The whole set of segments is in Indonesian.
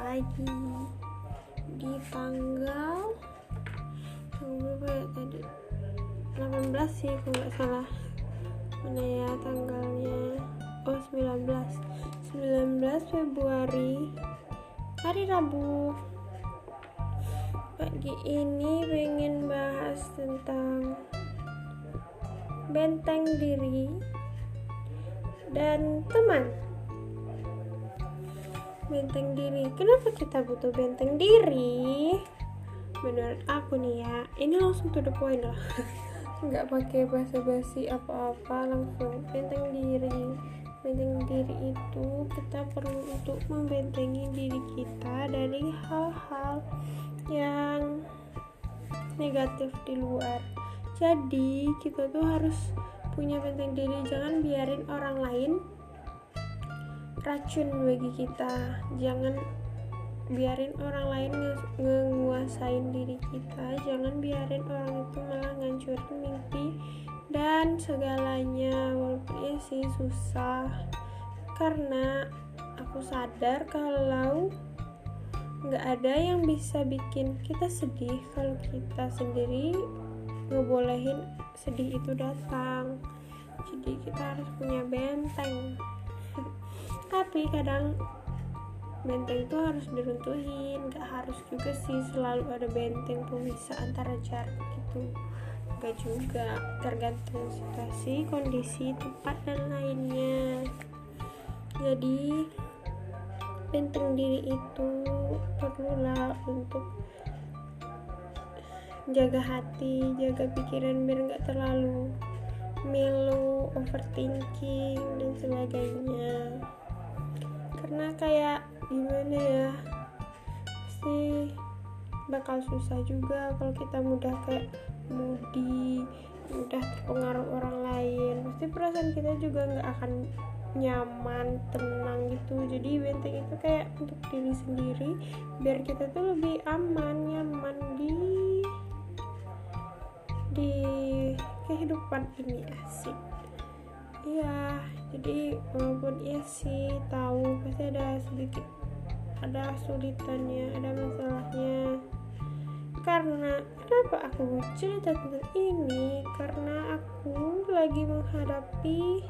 pagi di tanggal tanggal berapa ya? Tadi 18 sih kalau nggak salah. Mana ya tanggalnya? Oh 19 19 Februari. Hari Rabu. Pagi ini pengen bahas tentang benteng diri dan teman benteng diri. Kenapa kita butuh benteng diri? Menurut aku nih ya ini langsung to the point lah. Nggak pakai basa-basi apa-apa langsung benteng diri. Benteng diri itu kita perlu untuk membentengi diri kita dari hal-hal yang negatif di luar. Jadi kita tuh harus punya benteng diri. Jangan biarin orang lain racun bagi kita. Jangan biarin orang lain nge diri kita. Jangan biarin orang itu malah ngancurin mimpi dan segalanya. Walaupun ya sih susah. Karena aku sadar kalau nggak ada yang bisa bikin kita sedih. Kalau kita sendiri ngebolehin sedih itu datang. Jadi kita harus punya benteng tapi kadang benteng itu harus diruntuhin gak harus juga sih selalu ada benteng pemisah antara jarak gitu. Gak juga tergantung situasi kondisi tempat dan lainnya. Jadi benteng diri itu perlulah untuk jaga hati jaga pikiran biar nggak terlalu melo overthinking dan sebagainya karena kayak gimana ya pasti bakal susah juga kalau kita mudah kayak moody mudah terpengaruh orang lain. Pasti perasaan kita juga nggak akan nyaman tenang gitu. Jadi benteng itu kayak untuk diri sendiri biar kita tuh lebih aman nyaman di di kehidupan ini asik. Iya jadi walaupun iya sih tahu pasti ada sedikit ada kesulitannya ada masalahnya. Karena kenapa aku cerita tentang ini? Karena aku lagi menghadapi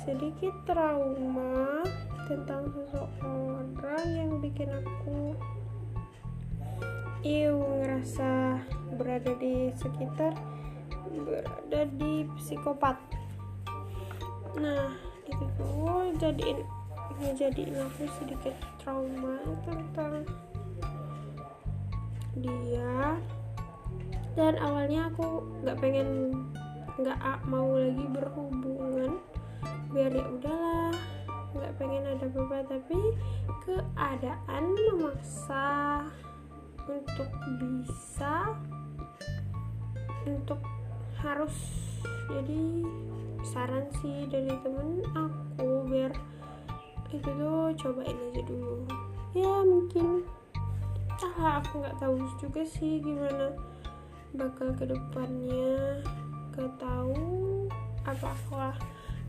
sedikit trauma tentang seseorang yang bikin aku iu ngerasa berada di sekitar berada di psikopat nah itu tuh jadiin ngejadiin aku sedikit trauma tentang dia. Dan awalnya aku nggak pengen nggak mau lagi berhubungan. Biar ya udahlah nggak pengen ada apa-apa. Tapi keadaan memaksa untuk bisa untuk harus jadi saran sih dari temen aku biar itu tuh cobain aja dulu. Ya mungkin. Ah aku nggak tahu juga sih gimana bakal ke depannya gak tahu apakah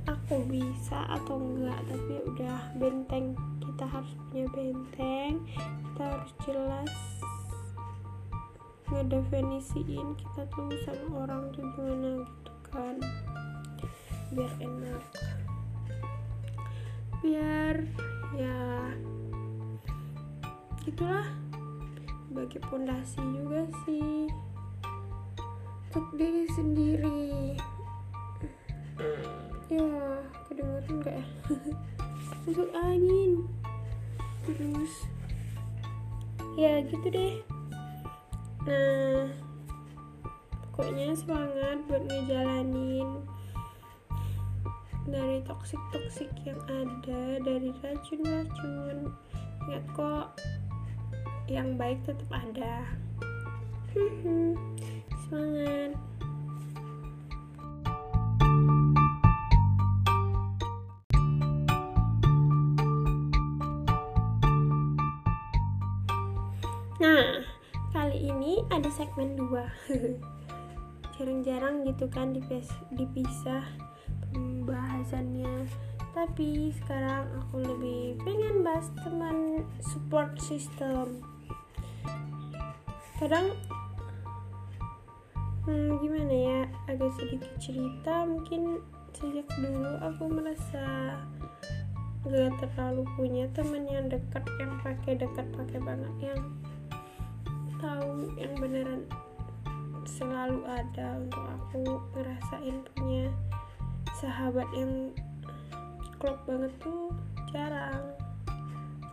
aku bisa atau enggak tapi udah benteng. Kita harus punya benteng. Kita harus jelas ngedefinisiin kita tuh sama orang tuh gimana gitu kan biar enak. Biar ya gitulah bagi pondasi juga sih. Untuk diri sendiri. Ya kedengeran gak ya? Masuk angin. Terus ya gitu deh. Nah pokoknya semangat buat ngejalanin dari toksik-toksik yang ada dari racun-racun. Ingat kok yang baik tetap ada. Semangat. Nah, kali ini ada segmen 2 Jarang-jarang gitu kan dipisah pembahasannya tapi sekarang aku lebih pengen bahas teman support system. Kadang hmm, gimana ya agak sedikit cerita mungkin sejak dulu aku merasa gak terlalu punya teman yang dekat yang pakai dekat pakai banget yang tahu yang beneran selalu ada untuk aku ngerasain sahabat yang klop banget tuh jarang.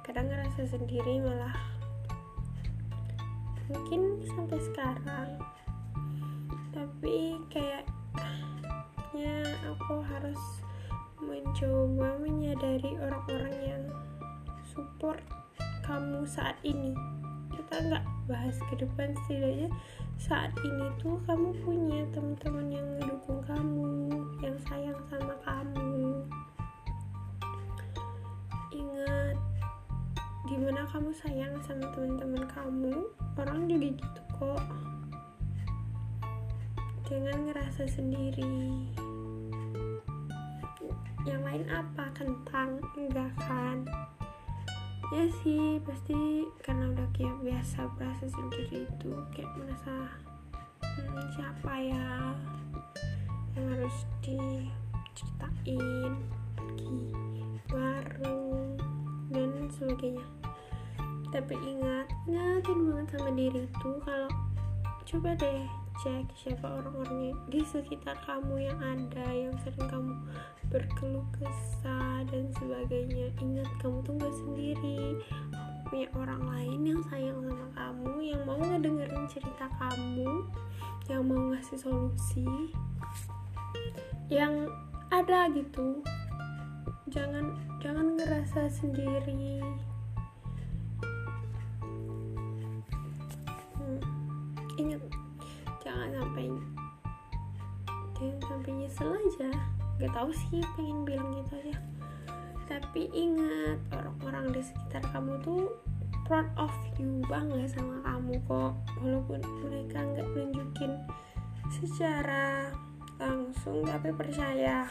Kadang ngerasa sendiri malah mungkin sampai sekarang. Tapi kayaknya aku harus mencoba menyadari orang-orang yang support kamu saat ini. Kita nggak bahas ke depan setidaknya saat ini tuh kamu punya teman-teman yang mendukung kamu yang sayang sama kamu. Ingat di mana kamu sayang sama teman-teman kamu orang juga gitu kok. Jangan ngerasa sendiri. Yang lain apa? Kentang enggak kan ya sih pasti karena udah kayak biasa berasa sendiri itu kayak merasa hmm, siapa ya yang harus diceritain pergi bareng dan sebagainya. Tapi ingat ingatin banget sama diri itu kalau coba deh cek siapa orang-orangnya di sekitar kamu yang ada yang sering kamu berkeluh kesah dan sebagainya. Ingat kamu tuh gak sendiri. Punya orang lain yang sayang sama kamu yang mau ngedengerin cerita kamu yang mau ngasih solusi yang ada gitu. Jangan jangan ngerasa sendiri jangan sampai jangan sampai nyesel aja. Gak tau sih pengen bilang gitu aja. Tapi ingat orang-orang di sekitar kamu tuh proud of you banget sama kamu kok. Walaupun mereka nggak nunjukin secara langsung tapi percaya.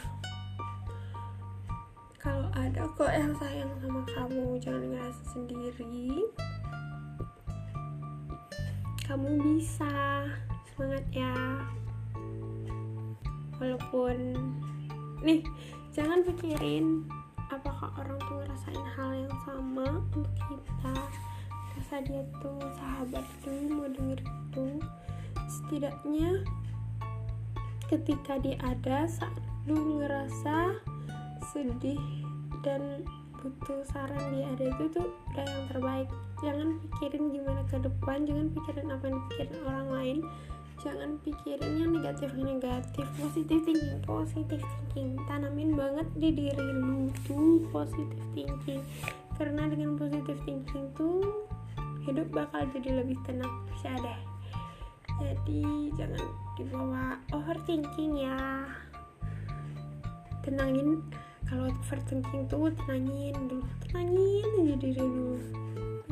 Kalau ada kok yang sayang sama kamu jangan ngerasa sendiri. Kamu bisa semangat ya. Walaupun nih jangan pikirin apakah orang tuh ngerasain hal yang sama untuk kita. Rasa dia tuh sahabat tuh mau denger itu. Setidaknya ketika dia ada saat lu ngerasa sedih dan butuh saran dia ada itu tuh udah yang terbaik. Jangan pikirin gimana ke depan jangan pikirin apa yang pikirin orang lain jangan pikirin yang negatif negatif positif thinking positif thinking. Tanamin banget di diri lu tuh positif thinking. Karena dengan positif thinking tuh hidup bakal jadi lebih tenang. Percaya deh. Jadi jangan dibawa overthinking ya. Tenangin kalau overthinking tuh tenangin dulu. Tenangin aja diri dulu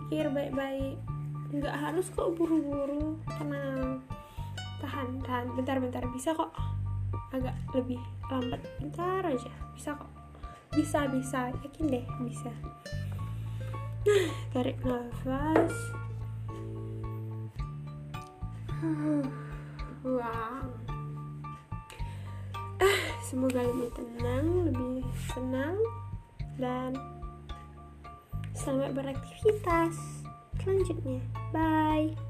pikir baik-baik. Nggak harus kok buru-buru. Tenang tahan tahan. Bentar-bentar bisa kok. Agak lebih lambat. Bentar aja. Bisa kok. Bisa bisa. Yakin deh bisa. Tarik nafas. Wow. Semoga lebih tenang, lebih senang, dan selamat beraktivitas selanjutnya. Bye.